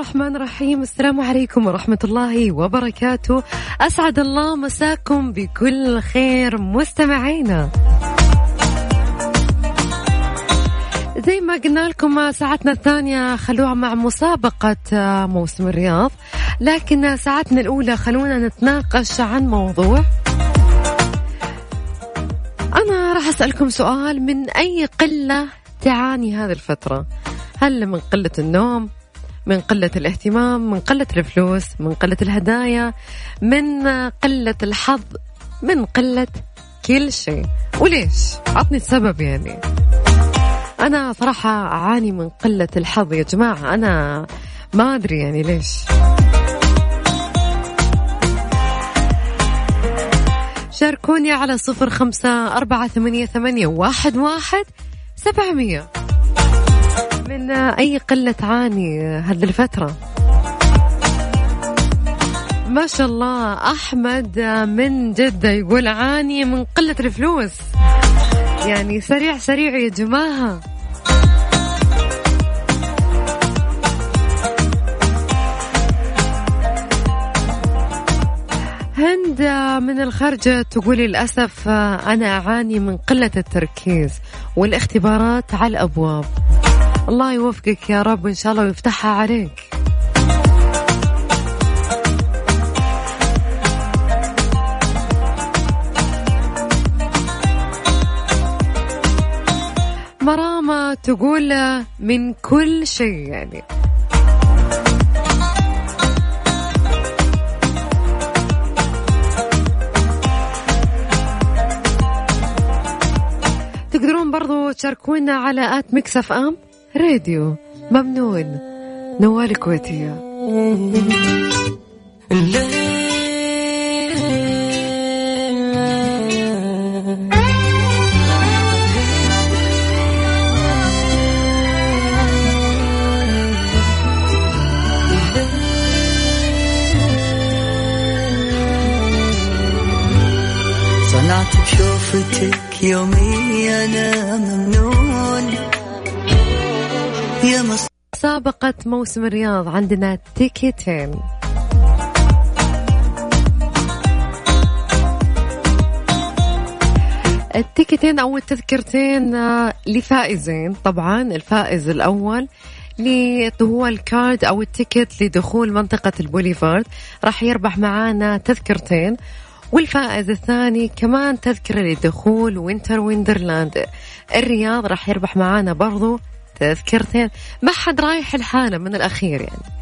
الرحمن الرحيم. السلام عليكم ورحمة الله وبركاته. أسعد الله مساكم بكل خير مستمعينا. زي ما قلنا لكم ساعتنا الثانية خلوها مع مسابقة موسم الرياض لكن ساعتنا الأولى خلونا نتناقش عن موضوع أنا راح أسألكم سؤال من أي قلة تعاني هذه الفترة؟ هل من قلة النوم؟ من قلة الاهتمام من قلة الفلوس من قلة الهدايا من قلة الحظ من قلة كل شيء. وليش؟ عطني السبب يعني. أنا صراحة أعاني من قلة الحظ يا جماعة. أنا ما أدري يعني ليش. شاركوني على صفر خمسة أربعة ثمانية, ثمانية واحد, واحد سبعمية. من أي قلة تعاني هذه الفترة؟ ما شاء الله أحمد من جدة يقول عاني من قلة الفلوس. يعني سريع سريع يا جماعة. هند من الخارج تقول للأسف أنا أعاني من قلة التركيز والاختبارات على الأبواب. الله يوفقك يا رب وإن شاء الله ويفتحها عليك. مرامة تقول من كل شيء يعني. تقدرون برضو تشاركونا على at Mix FM. راديو ممنون. نوال الكويتية. سنعت بشوفتك يومي أنا ممنون. يا مسابقة موسم الرياض عندنا تيكتين ال تيكتين أو التذكرتين آه، لفائزين. طبعا الفائز الأول اللي هو ال card أو ال ticket لدخول منطقة البوليفارد راح يربح معانا تذكرتين. والفائز الثاني كمان تذكرة لدخول Winter Wonderland. الرياض راح يربح معانا برضو تذكرتين. ما حد رايح لحاله من الأخير يعني.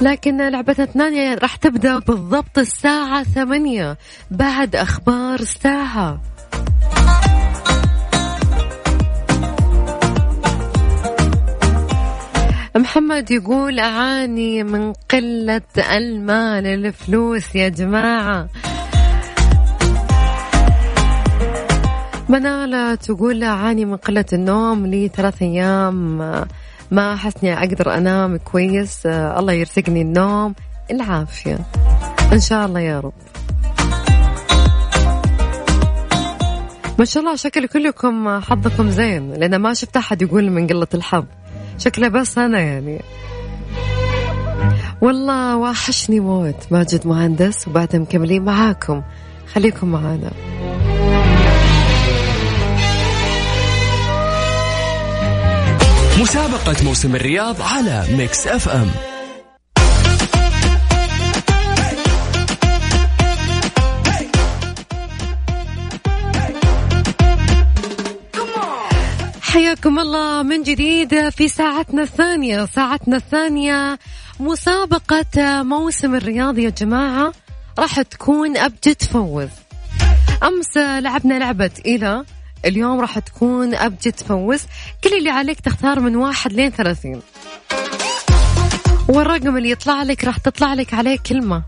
لكن لعبتنا الثانية راح تبدأ بالضبط الساعة ثمانية بعد أخبار الساعة. محمد يقول أعاني من قلة المال الفلوس يا جماعة. منالة تقول أعاني من قلة النوم لي ثلاث أيام. ما أحسني أقدر أنام كويس. الله يرزقني النوم العافية. إن شاء الله يا رب. ما شاء الله شكل كلكم حظكم زين لأن ما شفت أحد يقول من قلة الحظ. شكله بس أنا يعني. والله واحشني موت ماجد مهندس وبعدها مكملين معاكم. خليكم معانا. مسابقة موسم الرياض على Mix FM حياكم الله من جديد في ساعتنا الثانية. ساعتنا الثانية مسابقة موسم الرياض يا جماعة. راح تكون أبجد فوز. أمس لعبنا لعبة إلى اليوم راح تكون أبجد فوز. كل اللي عليك تختار من واحد لين ثلاثين. والرقم اللي يطلع لك راح تطلع لك عليه كلمة.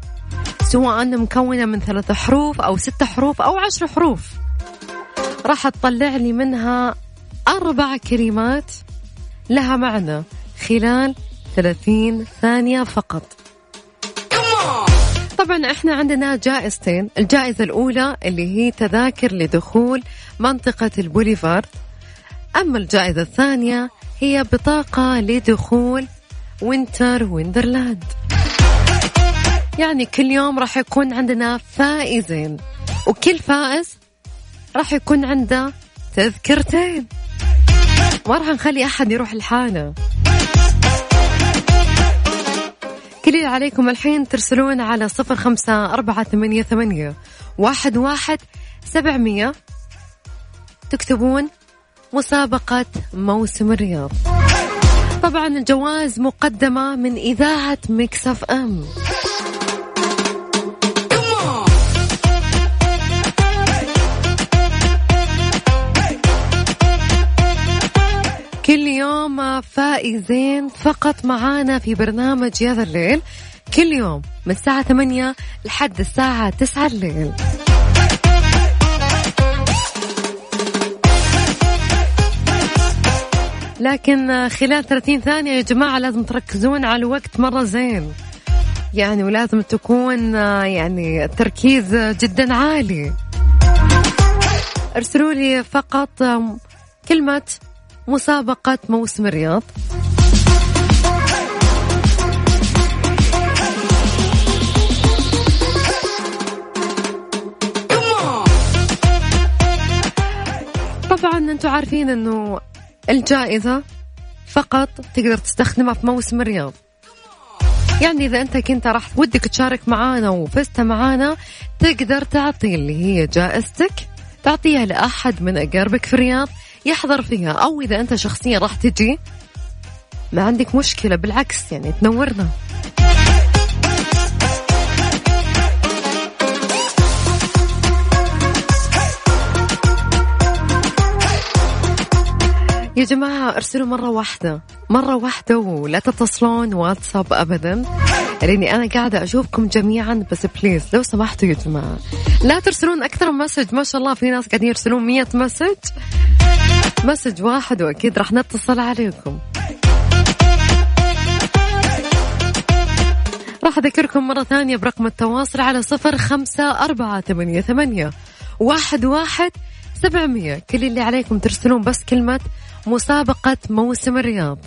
سواء مكونة من ثلاث حروف أو ست حروف أو عشر حروف. راح تطلع لي منها أربع كلمات لها معنى خلال 30 ثانية فقط. طبعا إحنا عندنا جائزتين. الجائزة الأولى اللي هي تذاكر لدخول منطقة البوليفارد. أما الجائزة الثانية هي بطاقة لدخول Winter Wonderland. يعني كل يوم راح يكون عندنا فائزين وكل فائز راح يكون عنده تذكرتين. ما راح نخلي أحد يروح لحاله كل اللي عليكم الحين ترسلون على صفر خمسة أربعة ثمانية, ثمانية واحد, واحد سبعمية. تكتبون مسابقة موسم الرياض. طبعا الجوائز مقدمة من إذاعة مكسف أم. كل يوم فائزين فقط معانا في برنامج يا ذا الليل. كل يوم من الساعة 8 لحد الساعة 9 الليل. لكن خلال 30 ثانية يا جماعة لازم تركزون على الوقت مرة زين. يعني ولازم تكون يعني التركيز جدا عالي. ارسلوا لي فقط كلمة مسابقة موسم الرياض. طبعا أنتم عارفين أنه الجائزة فقط تقدر تستخدمها في موسم الرياض. يعني إذا أنت كنت راح ودك تشارك معانا وفزت معانا تقدر تعطي اللي هي جائزتك تعطيها لأحد من أقاربك في الرياض. يحضر فيها أو إذا أنت شخصيا راح تجي ما عندك مشكلة بالعكس يعني تنورنا. يا جماعة ارسلوا مرة واحدة. مرة واحدة ولا تتصلون واتساب أبدا. لأني أنا قاعدة أشوفكم جميعا بس please لو سمحتوا يا جماعة. لا ترسلون أكثر من message ما شاء الله في ناس قاعدين يرسلون مية message. message واحد وأكيد راح نتصل عليكم. راح أذكركم مرة ثانية برقم التواصل على صفر خمسة أربعة ثمانية, ثمانية واحد, واحد سبعمية. كل اللي عليكم ترسلون بس كلمة مسابقة موسم الرياض.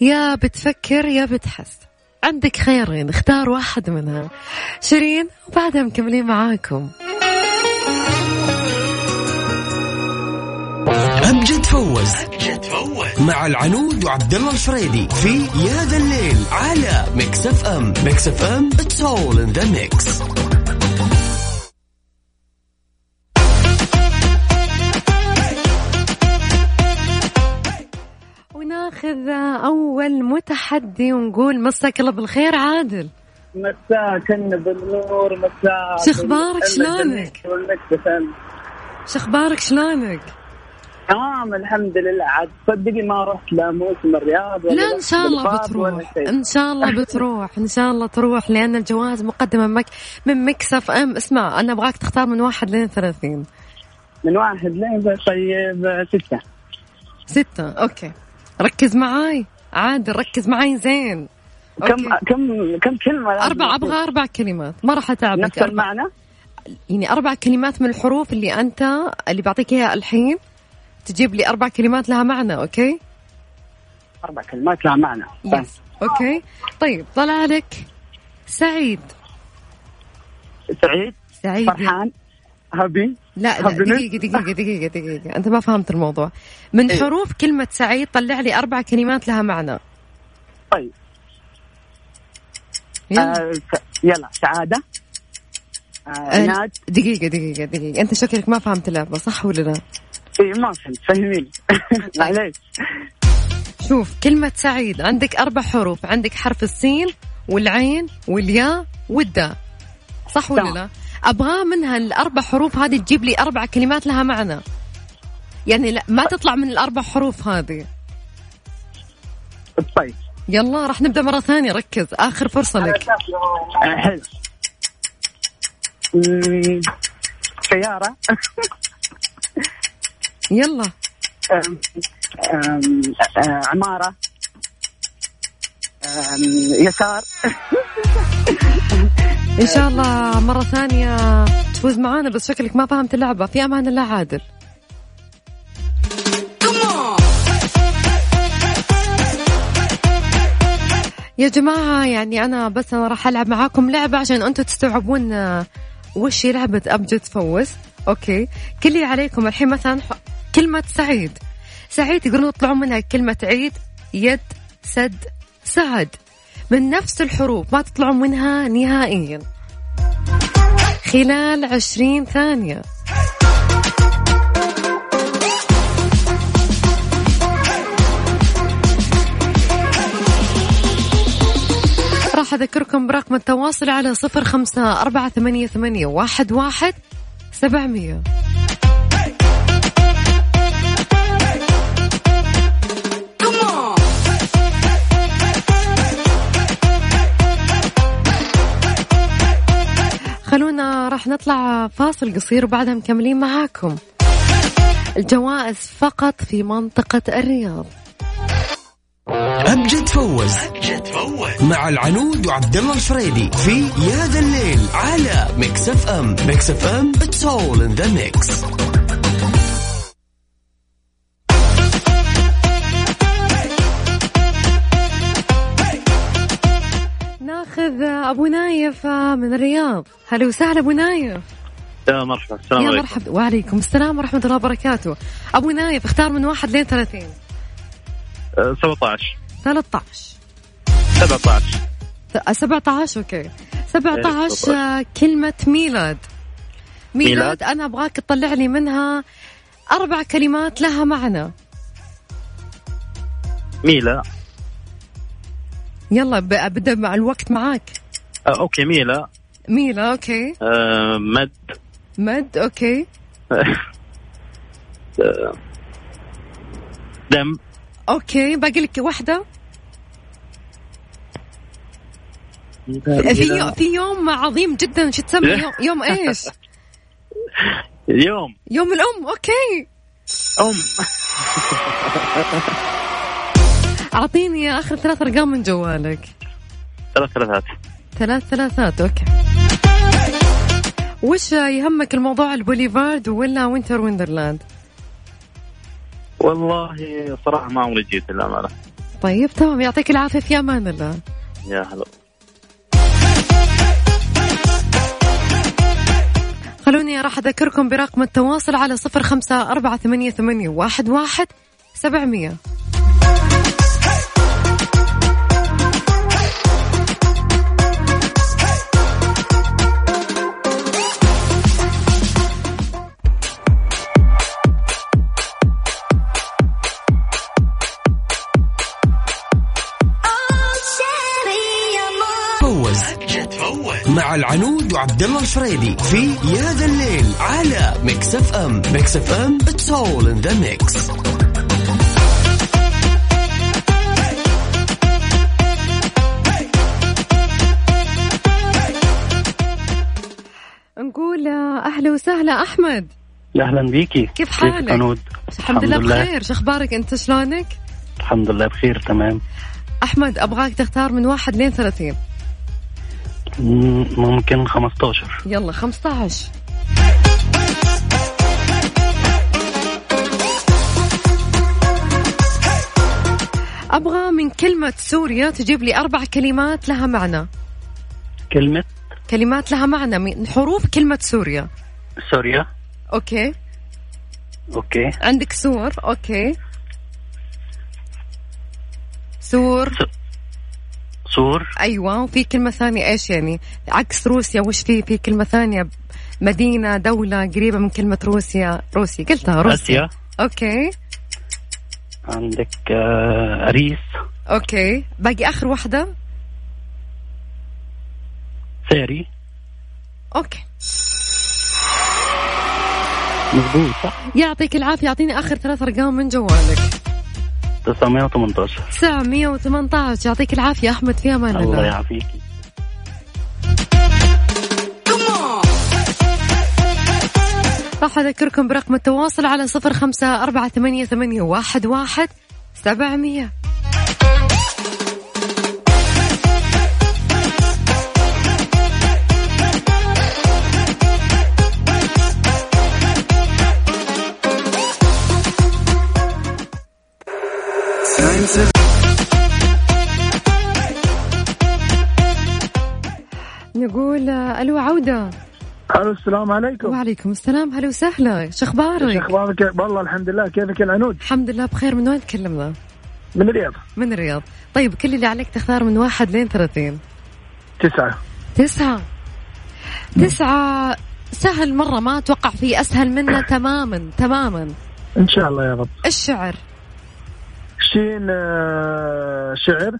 يا بتفكر يا بتحس. عندك خيارين اختار واحد منها شيرين وبعدها مكملين معاكم. أمجد فوز مع العنود وعبد الله الفريدي في يا ذا الليل على Mix FM. Mix FM it's all in the mix وناخذ أول متحدي ونقول مساك الله بالخير عادل. مساك بالنور مساك شو أخبارك شلونك؟ شو أخبارك شلونك؟ تمام الحمد لله. عاد تصدقي ما رحت لموسم الرياض ولا لا إن شاء الله بتروح. إن شاء الله بتروح. إن شاء الله تروح لأن الجوائز مقدمه من من Mix FM. اسمع أنا أبغاك تختار من واحد لين ثلاثين. من واحد لين طيب ستة. ستة okay. ركز معاي. عادل ركز معاي زين. كم كم كم كلمة أربع أبغى أربع كلمات. ما راح أتعبك. نفس المعنى؟ يعني أربع كلمات من الحروف اللي أنت اللي بعطيك إياها الحين تجيب لي أربع كلمات لها معنى okay؟ أربع كلمات لها معنى. yes okay. طيب طلع لك سعيد؟ سعيد سعيد فرحان؟ happy لا لا دقيقة دقيقة دقيقة دقيقة أنت ما فهمت الموضوع. من إيه؟ حروف كلمة سعيد طلع لي أربع كلمات لها معنى. طيب. يلا, آه يلا سعادة. آه, آه دقيقة دقيقة دقيقة. أنت شكلك ما فهمت اللعبة صح ولا لا؟ اي ما فهمت. فهميني. معليش. شوف كلمة سعيد عندك أربع حروف. عندك حرف السين والعين والياء والداء. صح ولا لا؟ أبغى منها الأربع حروف هذه تجيب لي أربع كلمات لها معنى. يعني لا ما تطلع من الأربع حروف هذه. طيب. يلا راح نبدأ مرة ثانية. ركز. آخر فرصة لك. حلو سيارة. يلا. أم، أم، يسار. إن شاء الله مرة ثانية تفوز معانا بس شكلك ما فهمت اللعبة. في أمان الله عادل. يا جماعة يعني أنا بس أنا راح ألعب معاكم لعبة عشان أنتم تستوعبون آه، وش لعبة أبجد تفوز أوكي. كل اللي عليكم الحين مثلا كلمة سعيد. سعيد يقولون يطلعون منها كلمة عيد يد سد سعد من نفس الحروف ما تطلعون منها نهائيا. خلال عشرين ثانية. راح أذكركم برقم التواصل على صفر خمسة أربعة ثمانية, ثمانية واحد, واحد سبعمية. خلونا راح نطلع فاصل قصير وبعدها مكملين معاكم. الجوائز فقط في منطقة الرياض. أبجد فوز مع العنود وعبد الله الفريدي في يا ذا الليل على Mix FM. Mix FM it's all in the mix أبو نايف من الرياض. هلا وسهلا أبو نايف. يا مرحبا السلام عليكم. مرحبا وعليكم السلام ورحمة الله وبركاته. أبو نايف اختار من واحد لين ثلاثين. أه، 17 ثلاثة 17 عشر 17 okay. 17 17. آه، كلمة ميلاد. ميلاد ميلاد. أنا أبغاك تطلع لي منها أربع كلمات لها معنى. ميلا يلا ب- ابدا مع الوقت معاك. أه، okay ميلا. ميلا okay. أه، مد. مد OK. دم. OK باقي لك واحدة في يو- في يوم عظيم جدا شو تسمى يوم, يوم إيش؟ يوم. يوم الأم OK. أم. أعطيني آخر ثلاث أرقام من جوالك. ثلاث ثلاثات. ثلاث ثلاثات OK. وش يهمك الموضوع البوليفارد ولا Winter Wonderland؟ والله صراحة ما عمري جيت للأمانة. طيب تمام. يعطيك العافية في أمان الله. يا هلا. خلوني راح أذكركم برقم التواصل على صفر خمسة أربعة ثمانية, ثمانية واحد, واحد سبعمية. فوز. مع العنود وعبد الله الفريدي في يا ذا الليل على Mix FM Mix FM it's all in the mix نقول أهلا وسهلا أحمد. أهلا بيك. كيف حالك؟ عنود؟ الحمد لله بخير. شو أخبارك؟ أنت شلونك؟ الحمد لله بخير تمام. أحمد أبغاك تختار من واحد لين ثلاثين. مم، ممكن 15 يلا 15 أبغى من كلمة سوريا تجيب لي أربع كلمات لها معنى. كلمة؟ كلمات لها معنى من حروف كلمة سوريا. سوريا. أوكي. أوكي. عندك سور؟ أوكي. سور. سور؟ أيوة وفي كلمة ثانية إيش يعني؟ عكس روسيا وش في؟ في كلمة ثانية مدينة دولة قريبة من كلمة روسيا. روسيا قلتها روسيا. آسيا. أوكي. عندك آه، أريس. أوكي. باقي آخر واحدة؟ ساري. أوكي. مضبوط صح يعطيك العافية يعطيني آخر ثلاث أرقام من جوالك. 918 918 يعطيك العافية أحمد في أمان الله الله. يعافيكي راح راح أذكركم برقم التواصل على صفر خمسة أربعة ثمانية, ثمانية واحد, واحد سبعمية. نقول ألو عودة. ألو السلام عليكم. وعليكم السلام. هلا وسهلا. شو أخبارك؟ إيش أخبارك؟ والله الحمد لله. كيفك يا العنود؟ الحمد لله بخير. من وين تكلمنا؟ من الرياض. من الرياض. طيب كل اللي عليك تختار من واحد لين ثلاثين. تسعة. تسعة. تسعة. سهل مرة ما أتوقع في أسهل منه تماما تماما. إن شاء الله يا رب. الشعر. شين آه، شعر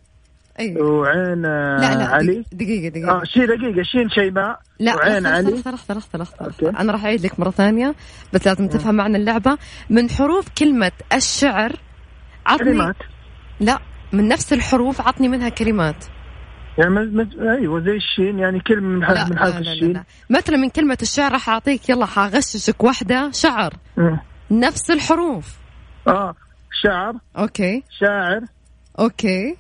أيوة وعين آه، لا لا علي. دقيقة دقيقة. آه شي دقيقة شين شيماء لا وعين لحظة علي. لحظة لحظة لحظة لحظة. أوكي. أنا راح أعيد لك مرة ثانية بس لازم تفهم معنى اللعبة. من حروف كلمة الشعر عطني كلمات. لا من نفس الحروف عطني منها كلمات. يعني من من أيوه زي الشين يعني كلمة من حرف من حرف لا, لا, لا, الشين. لا. مثلا من كلمة الشعر راح أعطيك يلا حغششك واحدة شعر. مم. نفس الحروف. آه. شعر. OK. شاعر. OK.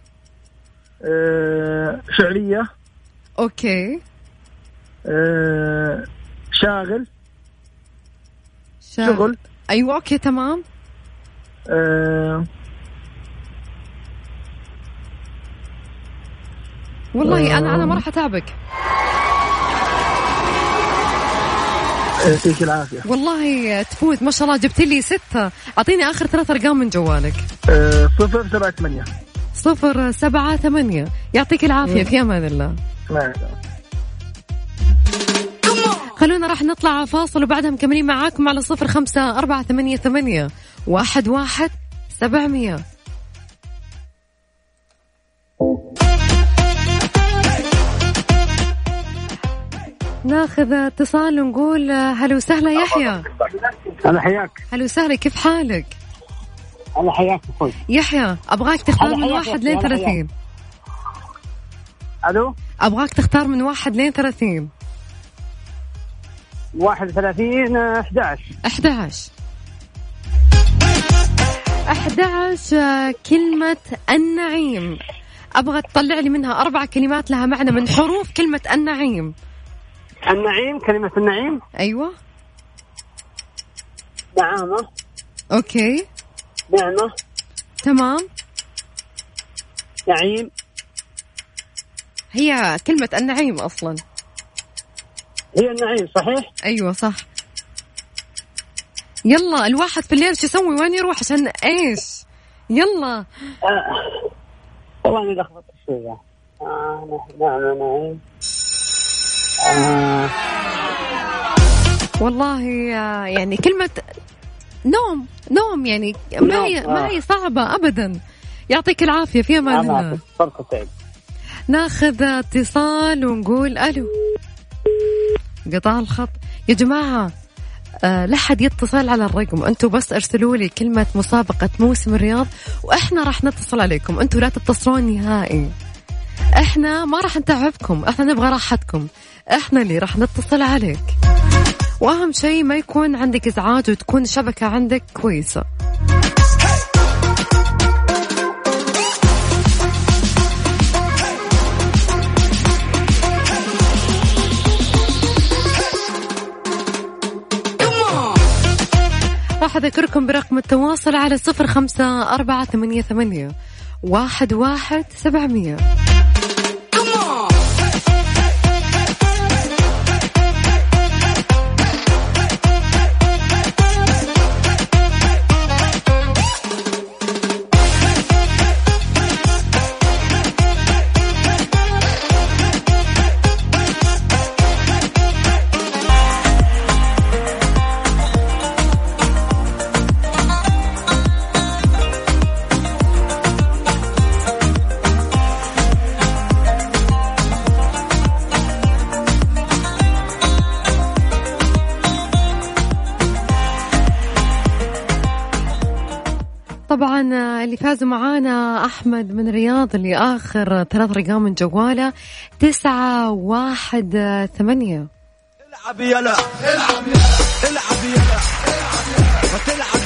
آه شعرية. OK. آه شاغل. شغل. أيوة OK تمام. آه والله أنا آه. ما راح أتعبك يعطيك العافية. والله تفوز. ما شاء الله جبت لي ستة. أعطيني آخر ثلاث أرقام من جوالك. آه صفر سبعة ثمانية. صفر سبعة ثمانية. يعطيك العافية في أمان الله. نعم. خلونا راح نطلع فاصل وبعدها مكملين معاكم على صفر خمسة أربعة ثمانية ثمانية واحد واحد سبعمية. ناخذ اتصال ونقول هلا وسهلا يحيى. أنا حياك. هلا وسهلا كيف حالك؟ أنا حياك أخوي يحيى أبغاك تختار هلا من واحد لين أخي، هلا ثلاثين. ألو؟ أبغاك تختار من واحد لين ثلاثين. 31 11 11 11 كلمة النعيم. أبغى تطلع لي منها أربع كلمات لها معنى من حروف كلمة النعيم. النعيم كلمة النعيم؟ أيوة. نعامة أوكي. نعمة. تمام. نعيم. هي كلمة النعيم أصلا. هي النعيم صحيح؟ أيوة صح. يلا الواحد في الليل شو يسوي؟ وين يروح؟ عشان إيش؟ يلا. آه. والله اني لخبطت شوية. آه نعم والله آه، يعني كلمة نوم نوم يعني ما هي ما آه. هي صعبة أبدا. يعطيك العافية في أمان الله. فرصة تعب ناخذ اتصال ونقول ألو. قطع الخط. يا جماعة آه لا حد يتصل على الرقم. أنتم بس ارسلوا لي كلمة مسابقة موسم الرياض وإحنا راح نتصل عليكم. أنتم لا تتصلون نهائي. إحنا ما راح نتعبكم. إحنا نبغى راحتكم. إحنا اللي راح نتصل عليك. وأهم شيء ما يكون عندك إزعاج وتكون الشبكة عندك كويسة. راح أذكركم برقم التواصل على صفر خمسة أربعة ثمانية ثمانية واحد واحد سبعمية. فازوا معانا أحمد من الرياض اللي آخر ثلاث أرقام من جواله تسعة واحد ثمانية. العب يلا. العب يلا. العب يلا. العب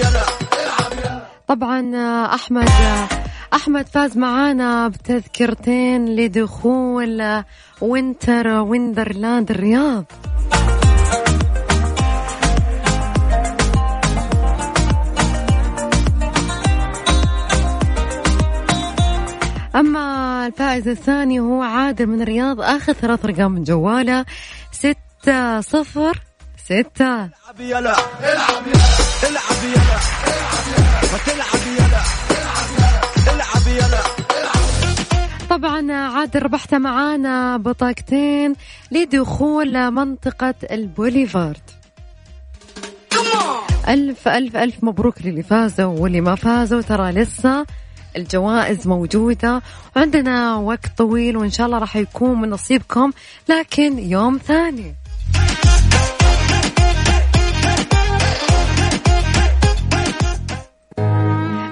يلا. العب يلا طبعا احمد آه، أحمد فاز معانا بتذكرتين لدخول Winter Wonderland الرياض. أما الفائز الثاني هو عادل من الرياض آخر ثلاث أرقام من جوالة ستة صفر ستة. العب يلا العب يلا العب يلا العب يلا العب يلا طبعا عادل ربحت معانا بطاقتين لدخول منطقة البوليفارد. ألف ألف ألف مبروك للي فازوا واللي ما فازوا ترى لسه الجوائز موجودة وعندنا وقت طويل وإن شاء الله راح يكون من نصيبكم لكن يوم ثاني.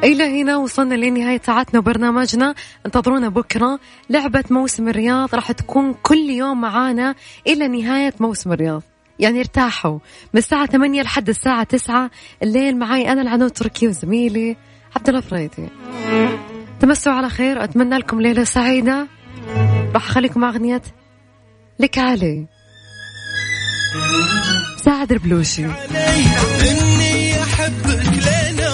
إلى هنا وصلنا لنهاية ساعتنا وبرنامجنا. انتظرونا بكرة. لعبة موسم الرياض راح تكون كل يوم معانا إلى نهاية موسم الرياض. يعني ارتاحوا. من الساعة 8 لحد الساعة 9 الليل معي أنا العنود تركي وزميلي عبد الله فريدي. تمسوا على خير أتمنى لكم ليلة سعيدة. راح أخليكم مع أغنية لك علي. ساعد البلوشي. إني أحبك لنا